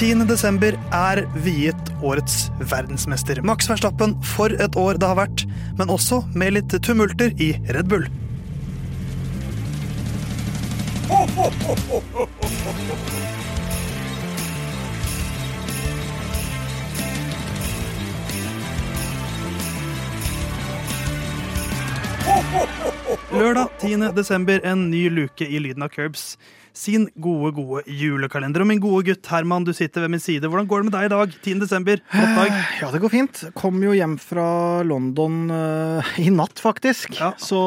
10. desember er viet årets verdensmester. Max Verstappen, for et år det har vært, men også med litt tumulter i Red Bull. Lørdag 10. desember, en ny luke i Lyden av Curbs. Sin gode, gode julekalender. Og min gode gutt Herman, du sitter ved min side. Hvordan går det med deg i dag? 10. desember. Flott dag. Ja, det går fint. Kom jo hjem fra London uh, i natt, faktisk. Ja. Så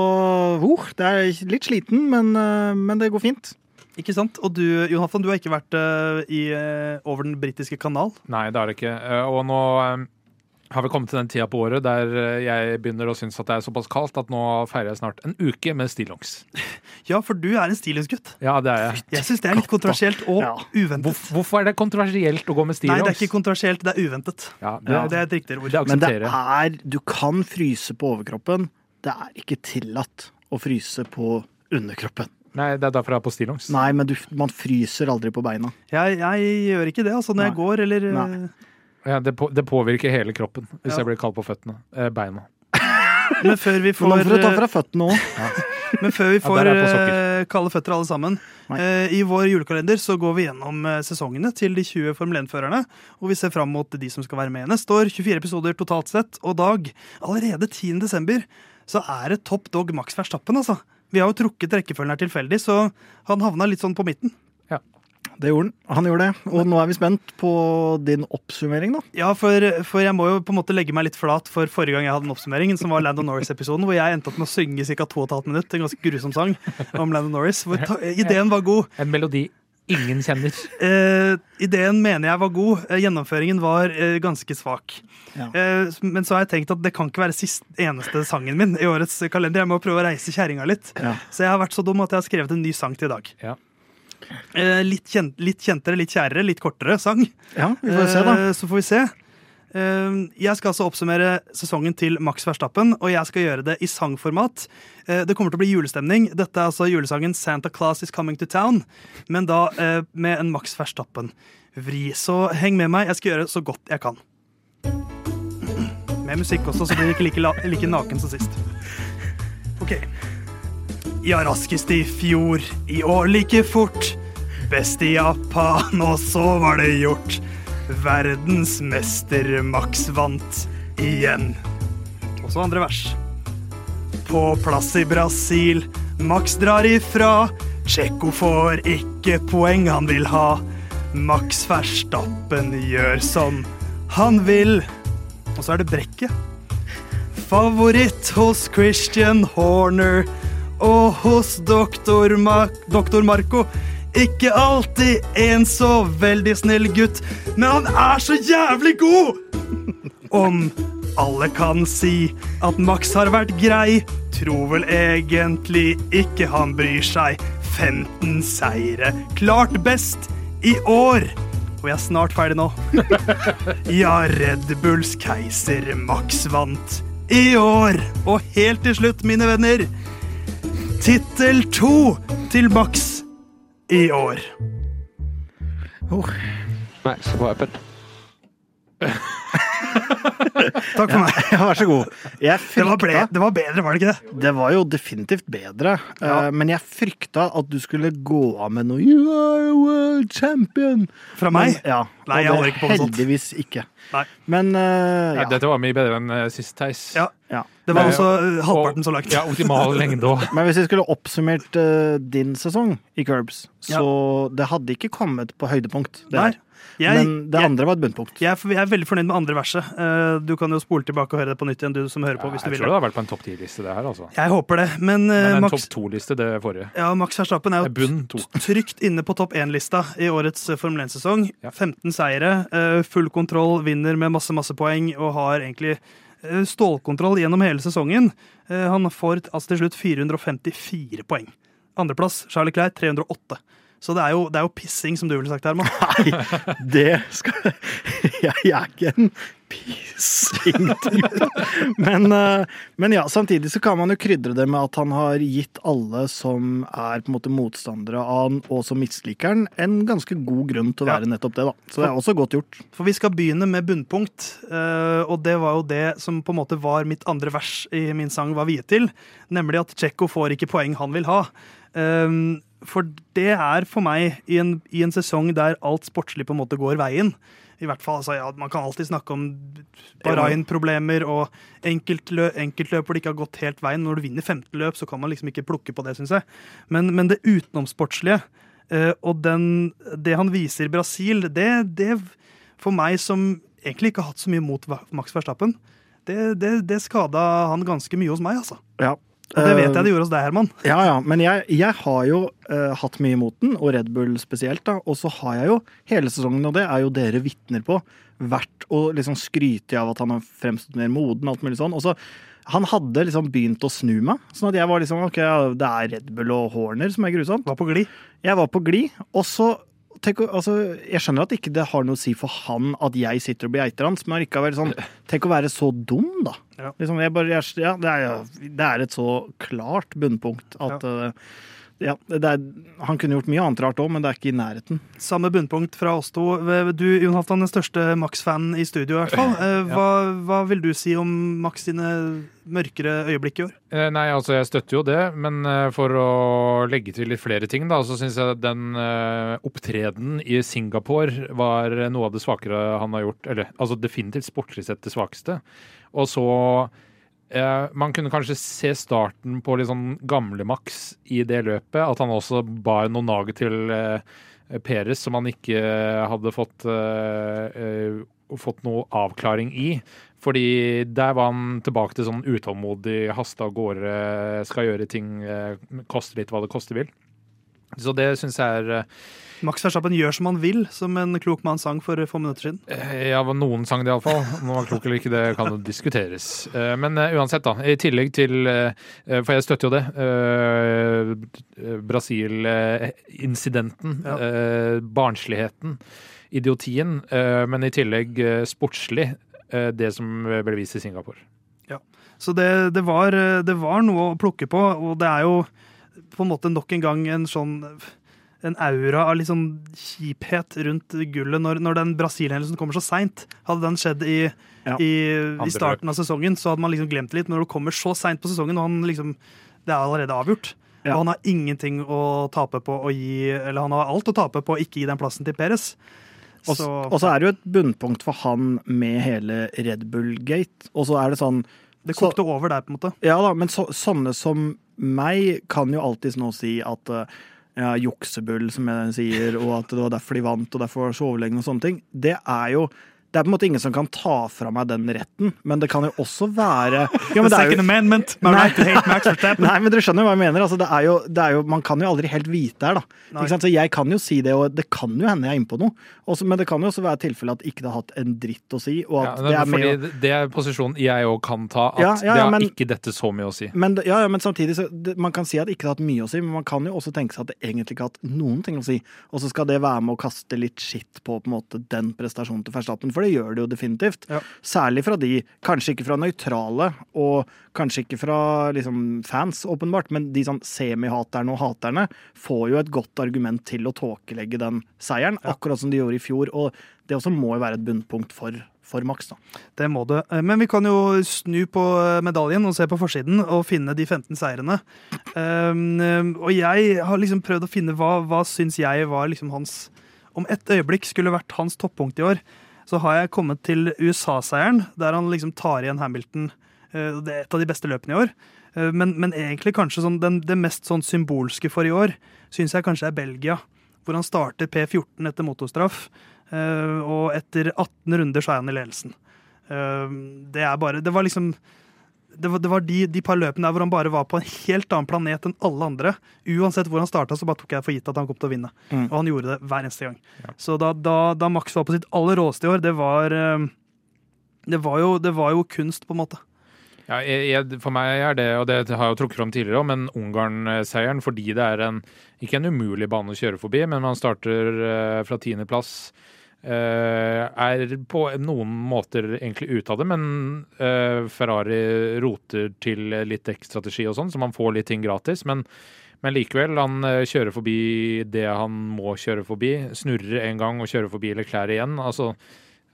uh, det er litt sliten, men, uh, men det går fint. Ikke sant? Og du, Jonathan, du har ikke vært uh, i, uh, over den britiske kanal? Nei, det har jeg ikke. Uh, Og nå har vi kommet til den tida på året der eh, jeg begynner å synes at det er såpass kaldt at nå feirer jeg snart en uke med stillongs. Ja, for du er en stillongs-gutt. Ja, det er jeg. Jeg syns det er litt kontroversielt og Ja. uventet. Hvorf- Hvorfor er det kontroversielt å gå med Nei, det er ikke kontroversielt, det er uventet. Ja, det, Det er et riktigere ord. det Men det er Du kan fryse på overkroppen. Det er ikke tillatt å fryse på underkroppen. Nei, det er derfor jeg er på stillongs. Nei, men du, man fryser aldri på beina. Jeg, jeg gjør ikke det, altså, når jeg går eller Nei. Ja, det, på, det påvirker hele kroppen hvis Ja. jeg blir kald på føttene. Eh, beina. Men før vi får, nå får du ta fra føttene òg. men før vi får eh, kalde føtter alle sammen eh, I vår julekalender så går vi gjennom eh, sesongene til de 20 Formel 1-førerne. Og vi ser fram mot de som skal være med neste år. 24 episoder totalt sett. Og Dag, allerede 10. desember så er det topp dog Max Verstappen, altså. Vi har jo trukket rekkefølgen her tilfeldig, så han havna litt sånn på midten. Det gjorde han. Han gjorde det. Og nå er vi spent på din oppsummering, da. Ja, for, for jeg må jo på en måte legge meg litt flat for forrige gang jeg hadde en oppsummering, som var Landon Norris-episoden, hvor jeg endte opp med å synge ca. 2 12 minutter. En ganske grusom sang om Landon Norris. Hvor ta, ideen var god. En melodi ingen kjenner. Eh, ideen mener jeg var god. Eh, gjennomføringen var eh, ganske svak. Ja. Eh, men så har jeg tenkt at det kan ikke være sist eneste sangen min i årets kalender. Jeg må prøve å reise kjerringa litt. Ja. Så jeg har vært så dum at jeg har skrevet en ny sang til i dag. Ja. Eh, litt, kjent, litt kjentere, litt kjærere, litt kortere sang. Ja, vi får se, da. Eh, Så får vi se. Eh, Jeg skal altså oppsummere sesongen til Max Verstappen, og jeg skal gjøre det i sangformat. Eh, Det kommer til å bli julestemning. Dette er altså julesangen 'Santa Claus Is Coming to Town', men da med en Max Verstappen-vri. Så heng med meg, jeg skal gjøre så godt jeg kan. Med musikk også, så blir det ikke like, like naken som sist. Ok. Ja, raskest i fjor, i år like fort. Best i Japan, og så var det gjort. Verdensmester Max vant igjen. Også andre vers. På plass i Brasil, Max drar ifra. Tsjekko får ikke poeng han vil ha. Max Verstappen gjør som han vil. Og så er det brekket. Favoritt hos Christian Horner og hos doktor, Ma doktor Marco. Ikke alltid en så veldig snill gutt, men han er så jævlig god! Om alle kan si at Max har vært grei, tror vel egentlig ikke han bryr seg. 15 seire, klart best i år. Og jeg er snart ferdig nå. Ja, Red Bulls keiser Max vant i år. Og helt til slutt, mine venner, tittel to til Max i år. Max, what happened? Takk for meg. Ja, vær så god. Jeg Det var, ble, det var bedre, var det ikke det? Det var jo definitivt bedre, Ja. eh, men jeg frykta at du skulle gå av med noe You are a world champion! Fra meg? Men, ja, Nei, jeg holder ikke på med sånt. Heldigvis ikke. Nei. Men eh, Nei, ja. Dette var mye bedre enn eh, sist, Theis. Ja. ja. Det var også uh, halvparten så langt. Ja, optimal lengde òg. Men hvis vi skulle oppsummert uh, din sesong i Curbs, Ja. så det hadde ikke kommet på høydepunkt. Det Nei. her. Jeg, Men det jeg, andre var et bunnpunkt. jeg, er- jeg er veldig fornøyd med andre verset. Uh, du kan jo spole tilbake og høre det på nytt igjen, du som hører på, hvis du vil. Jeg tror det har vært på en topp ti-liste, det her, altså. Jeg håper det. Men, uh, Men en topp to-liste, det forrige. ja, Max Verstappen er jo bunn trygt inne på topp én-lista i årets uh, Formel 1-sesong. Ja. 15 seire, uh, full kontroll, vinner med masse, masse poeng og har egentlig stålkontroll gjennom hele sesongen. Han får altså til slutt 454 poeng. Andreplass Charlie Clair 308. Så det er jo, det er jo pissing, som du ville sagt, Herman. Nei, det skal Jeg, jeg er ikke en pissing-type. Men, eh, men ja, samtidig så kan man jo krydre det med at han har gitt alle som er på en måte motstandere av han, og som misliker han, en ganske god grunn til å være nettopp det, da. Så det er også godt gjort. For vi skal begynne med bunnpunkt, eh, og det var jo det som på en måte var mitt andre vers i min sang var viet til, nemlig at Tsjekko får ikke poeng han vil ha. Um, For det er for meg, i en, i en sesong der alt sportslig på en måte går veien i hvert fall, altså, ja, Man kan alltid snakke om Bahrain-problemer og enkeltlø, enkeltløp hvor det ikke har gått helt veien. Når du vinner 15 løp, så kan man liksom ikke plukke på det, syns jeg. Men, men det utenomsportslige uh, og den, det han viser Brasil, det, det for meg som egentlig ikke har hatt så mye mot Max Verstappen, det, det, det skada han ganske mye hos meg, altså. Ja. Og det vet Eh, jeg det gjorde hos deg, Herman. Ja, ja, men jeg, jeg har jo uh, hatt mye imot den, og Red Bull spesielt, da. Og så har jeg jo hele sesongen, og det er jo dere vitner på, vært å liksom skryte av at han har fremstått mer moden, alt mulig sånn. Og så han hadde liksom begynt å snu meg, sånn at jeg var liksom OK, det er Red Bull og Horner som er grusomt. Var på glid. Jeg var på glid, og så tenk, altså, Jeg skjønner at ikke det har noe å si for han at jeg sitter og blir eiter hans, men allikevel sånn Tenk å være så dum, da. Ja. Liksom, jeg bare, jeg, ja, det, er, det er et så klart bunnpunkt at eh, ja, det er, Han kunne gjort mye annet rart òg, men det er ikke i nærheten. Samme bunnpunkt fra oss to. Du, Jon Halvdan, den største Max-fanen i studio, i hvert fall. Eh, Hva, hva vil du si om Max sine mørkere øyeblikk i år? Eh, Nei, altså jeg støtter jo det, men eh, for å legge til litt flere ting, da, så syns jeg den opptredenen i Singapore var noe av det svakere han har gjort. Eller altså definitivt sportslig sett det svakeste. Og så eh, Man kunne kanskje se starten på litt sånn gamle Max i det løpet. At han også bar noen nage til uh, Peres som han ikke hadde fått eh, fått noe avklaring i. Fordi der var han tilbake til sånn utålmodig, haste av gårde, skal gjøre ting, koste litt hva det koste vil. Så det syns jeg er eh, Max Verstappen gjør som han vil, som en klok mann sang for få minutter siden. eh, Ja, noen sang det iallfall. Om han var klok eller ikke, det kan jo diskuteres. Eh, Men uansett, da. I tillegg til For jeg støtter jo det. Brasil-incidenten. Ja. Barnsligheten. Idiotien. Men i tillegg sportslig. Det som ble vist i Singapore. Ja. Så det, det, var, det var noe å plukke på, og det er jo på en måte nok en gang en sånn en aura av litt sånn kjiphet rundt gullet når, når den Brasil-hendelsen kommer så seint. Hadde den skjedd i, Ja. i, i starten av sesongen, så hadde man liksom glemt det litt. Når det kommer så seint på sesongen, og han liksom Det er allerede avgjort. Ja. Og han har ingenting å tape på å gi Eller han har alt å tape på å ikke gi den plassen til så og så er det jo et bunnpunkt for han med hele Red Bull-gate. Og så er det sånn det så- kokte over der, på en måte. Ja da, men så, sånne som meg kan jo alltids nå si at eh, ja, juksebull, som jeg sier, og at det var derfor de vant, og derfor var så overlegne og sånne ting. Det er jo det er på en måte ingen som kan ta fra meg den retten, men det kan jo også være ja, men det er jo, amendment. My Nei. Nei, men dere skjønner hva jeg mener. Altså, det er jo, det er jo, man kan jo aldri helt vite her, da. Så jeg kan jo si det, og det kan jo hende jeg er inne på noe. Også, men det kan jo også være tilfelle at ikke det har hatt en dritt å si, Ja, at det er fordi å det er posisjonen jeg òg kan ta, at Ja, det har men- ikke dette så mye å si. men, ja, ja, men samtidig så det, Man kan si at ikke det har hatt mye å si, men man kan jo også tenke seg at det egentlig ikke har hatt noen ting å si. Og så skal det være med å kaste litt skitt på på en måte den prestasjonen til Verstappen, for det gjør det jo definitivt. Ja. Særlig fra de, kanskje ikke fra nøytrale, og kanskje ikke fra liksom, fans, åpenbart, men de sånn semihaterne og haterne får jo et godt argument til å tåkelegge den seieren, akkurat som de gjorde i fjor. Og det også må jo være et bunnpunkt for, for Max, da. Det må det. Eh, Men vi kan jo snu på eh, medaljen og se på forsiden og finne de 15 seirene. Um, og jeg har liksom prøvd å finne hva, hva syns jeg var liksom hans Om et øyeblikk skulle vært hans toppunkt i år, så har jeg kommet til USA-seieren, der han liksom tar igjen Hamilton. Eh, Det er et av de beste løpene i år. Eh, Men, men egentlig kanskje sånn, den, det mest sånn symbolske for i år syns jeg kanskje er Belgia, hvor han starter P14 etter motorstraff. Eh, og etter 18 runder så er han i ledelsen. Det er bare Det var liksom Det var, det var de, de par løpene der hvor han bare var på en helt annen planet enn alle andre. Uansett hvor han starta, så bare tok jeg for gitt at han kom til å vinne. Mm. Og han gjorde det hver eneste gang. Så da, da, da Max var på sitt aller råeste i år, det var eh, det var, jo, det var jo kunst, på en måte. Ja, jeg, jeg, for meg er det, og det har jeg jo trukket fram tidligere òg, men Ungarn-seieren fordi det er en ikke en umulig bane å kjøre forbi, men man starter uh, fra tiendeplass. Uh, er på noen måter egentlig ute av det, men uh, Ferrari roter til litt dekkstrategi og sånn, så man får litt ting gratis. Men, men likevel, han uh, kjører forbi det han må kjøre forbi. Snurrer en gang og kjører forbi Leclerc igjen. altså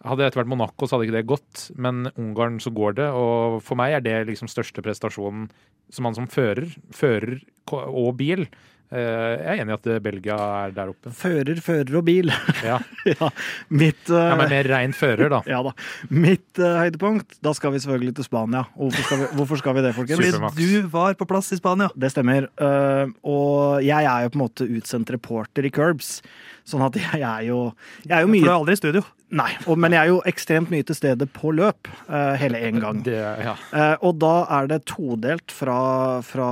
hadde dette vært Monaco, så hadde ikke det gått, men Ungarn så går det. Og for meg er det liksom største prestasjonen som han som fører, fører og bil. Eh, jeg er enig i at Belgia er der oppe. Fører, fører og bil. Ja, ja, mitt, uh, ja Men mer rein fører, da. Ja da. Mitt uh, høydepunkt, da skal vi selvfølgelig til Spania. Hvorfor skal vi, hvorfor skal vi det, folkens? Fordi du var på plass i Spania. Det stemmer. Uh, og jeg er jo på en måte utsendt reporter i Curbs. Sånn at jeg er jo Jeg er jo mye For du er aldri i studio. Nei, og, men jeg er jo ekstremt mye til stede på løp uh, hele én gang. Det, ja. uh, og da er det todelt fra, fra,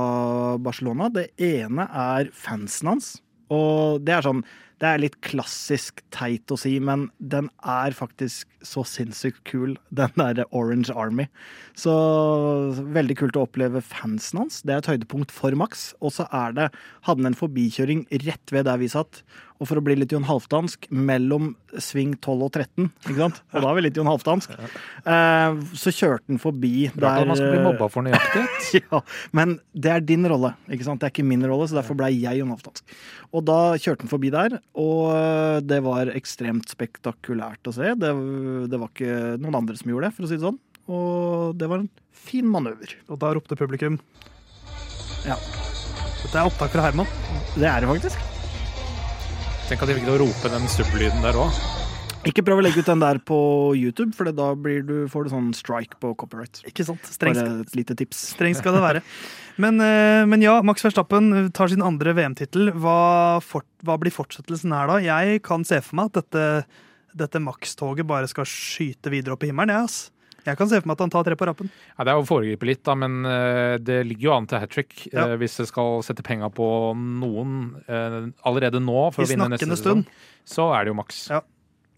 Barcelona. Det ene er fansen hans. Og det er sånn Det er litt klassisk teit å si, men den er faktisk så sinnssykt kul, den derre Orange Army. Så veldig kult å oppleve fansen hans. Det er et høydepunkt for Max. Og så er det Hadde han en forbikjøring rett ved der vi satt. Og for å bli litt Jon Halvdansk, mellom sving 12 og 13, ikke sant? Og da er vi litt Jon Halvdansk. Eh, så kjørte han forbi Rart at man skal bli mobba for nøyaktighet. ja, men det er din rolle, ikke sant? Det er ikke min rolle, så derfor ble jeg Jon Halvdansk. Og da kjørte han forbi der, og det var ekstremt spektakulært å se. Det, det var ikke noen andre som gjorde det, for å si det sånn. Og det var en fin manøver. Og da ropte publikum Ja, Dette er opptak fra Herman. det er det faktisk. Tenk at de fikk til å rope den stubbelyden der òg. Ikke prøv å legge ut den der på YouTube, for da blir du, får du sånn strike på copyright. Ikke sant? Streng, Bare et lite tips. streng skal det være. Men, eh, men ja, Max Verstappen tar sin andre VM-tittel. Hva, hva blir fortsettelsen her, da? Jeg kan se for meg at dette, dette Max-toget bare skal skyte videre opp i himmelen. Ja, ass. Jeg kan se for meg at han tar tre på rappen. Ja, det er jo å foregripe litt, da, men eh, det ligger jo an til hat trick Ja. eh, hvis det skal sette penga på noen eh, allerede nå for I å vinne neste stund. sesong. Så er det jo maks. Ja.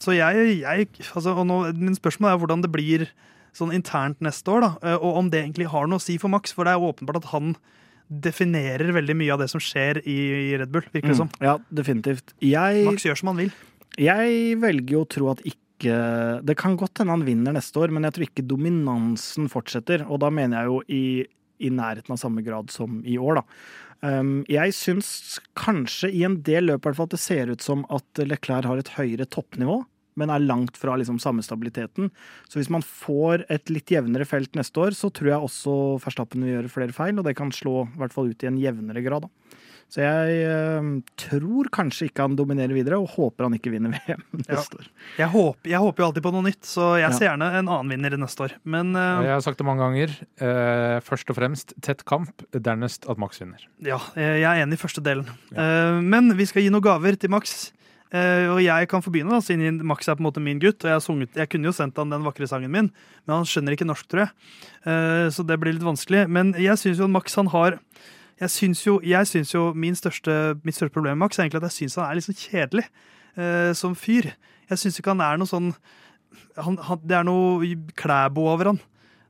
Så jeg, jeg altså, og nå, Min spørsmål er hvordan det blir sånn internt neste år, da. Og om det egentlig har noe å si for Max, for det er åpenbart at han definerer veldig mye av det som skjer i, i Red Bull, virker det som. Ja, definitivt. Jeg, Max gjør som han vil. jeg velger jo å tro at ikke Det kan godt hende han vinner neste år, men jeg tror ikke dominansen fortsetter. Og da mener jeg jo i, i nærheten av samme grad som i år, da. Um, jeg syns kanskje i en del løp at det ser ut som at Leclerc har et høyere toppnivå, men er langt fra liksom samme stabiliteten. Så hvis man får et litt jevnere felt neste år, så tror jeg også Verstappen vil gjøre flere feil, og det kan slå i hvert fall ut i en jevnere grad. Da. Så jeg eh, tror kanskje ikke han dominerer videre, og håper han ikke vinner VM neste år. Jeg håper, jeg håper jo alltid på noe nytt, så jeg Ja. ser gjerne en annen vinner neste år. Men eh, Jeg har sagt det mange ganger. Eh, først og fremst tett kamp, dernest at Max vinner. ja, eh, jeg er enig i første delen. Eh, men vi skal gi noen gaver til Max. Uh, og jeg kan få begynne, da, siden Max er på en måte min gutt. Og jeg, har sunget, jeg kunne jo sendt han den vakre sangen min, men han skjønner ikke norsk, tror jeg. Uh, så det blir litt vanskelig. Men jeg syns jo at Max han har Jeg syns jo, jeg syns jo største, mitt største problem med Max er egentlig at jeg syns han er litt sånn kjedelig eh, som fyr. Jeg syns ikke han er noe sånn han, han, Det er noe klæbo over han.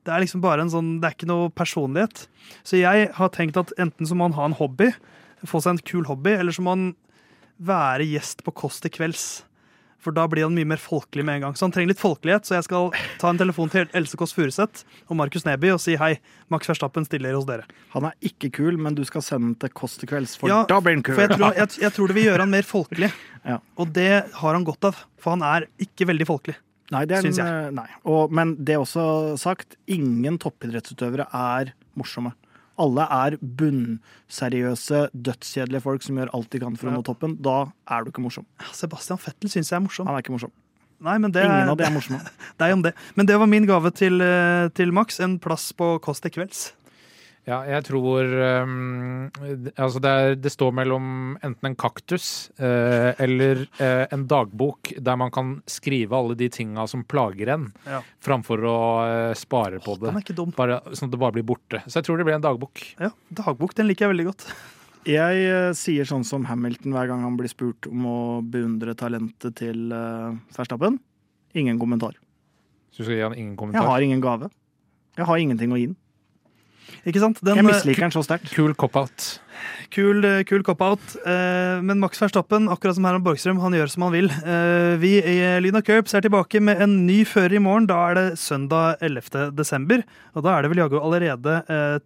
Det er liksom bare en sånn, det er ikke noe personlighet. Så jeg har tenkt at enten så må han ha en hobby, få seg en kul hobby, eller så må han være gjest på Kåss til kvelds. For da blir han mye mer folkelig med en gang. Så han trenger litt folkelighet, så jeg skal ta en telefon til Else Kåss Furuseth og Markus Neby og si hei, Max Verstappen stiller hos dere. Han er ikke kul, men du skal sende den til Kåss til kvelds, for Ja, da blir han kul. For jeg tror, jeg, jeg tror det vil gjøre han mer folkelig, Ja. og det har han godt av. For han er ikke veldig folkelig. Nei, det er en, jeg. eh, Nei. Og, men det er også sagt, ingen toppidrettsutøvere er morsomme. Alle er bunnseriøse, dødskjedelige folk som gjør alt de kan for å nå toppen. Da er du ikke morsom. Sebastian Fettel syns jeg er morsom. Han er ikke morsom. Nei, men det Ingen er, av de er morsomme. deg om det. Men det var min gave til, eh, til Max. En plass på Kåss til kvelds. Ja, jeg tror um, Altså, det, er, det står mellom enten en kaktus uh, eller uh, en dagbok der man kan skrive alle de tinga som plager en, Ja. framfor å uh, spare på det. Den er ikke dum. Bare, sånn at det bare blir borte. Så jeg tror det blir en dagbok. Ja, Dagbok den liker jeg veldig godt. Jeg sier sånn som Hamilton hver gang han blir spurt om å beundre talentet til uh, Verstappen. Ingen kommentar. Så du skal gi han ingen kommentar? Jeg har ingen gave. Jeg har ingenting å gi den. Ikke sant? Den, Jeg eh, misliker den så sterkt. Kul cop-out. Kul, eh, kul cop-out. Eh, men Max Verstappen, akkurat som Herman Borgstrøm, han gjør som han vil. Eh, vi i Lyna Curbs er tilbake med en ny fører i morgen. Da er det søndag 11. desember. Og da er det vel jaggu allerede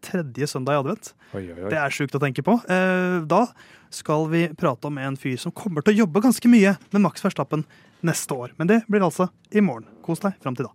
tredje søndag i advent. Oi, oi, oi. Det er sjukt å tenke på. Eh, da skal vi prate om en fyr som kommer til å jobbe ganske mye med Max Verstappen neste år. Men det blir altså i morgen. Kos deg fram til da.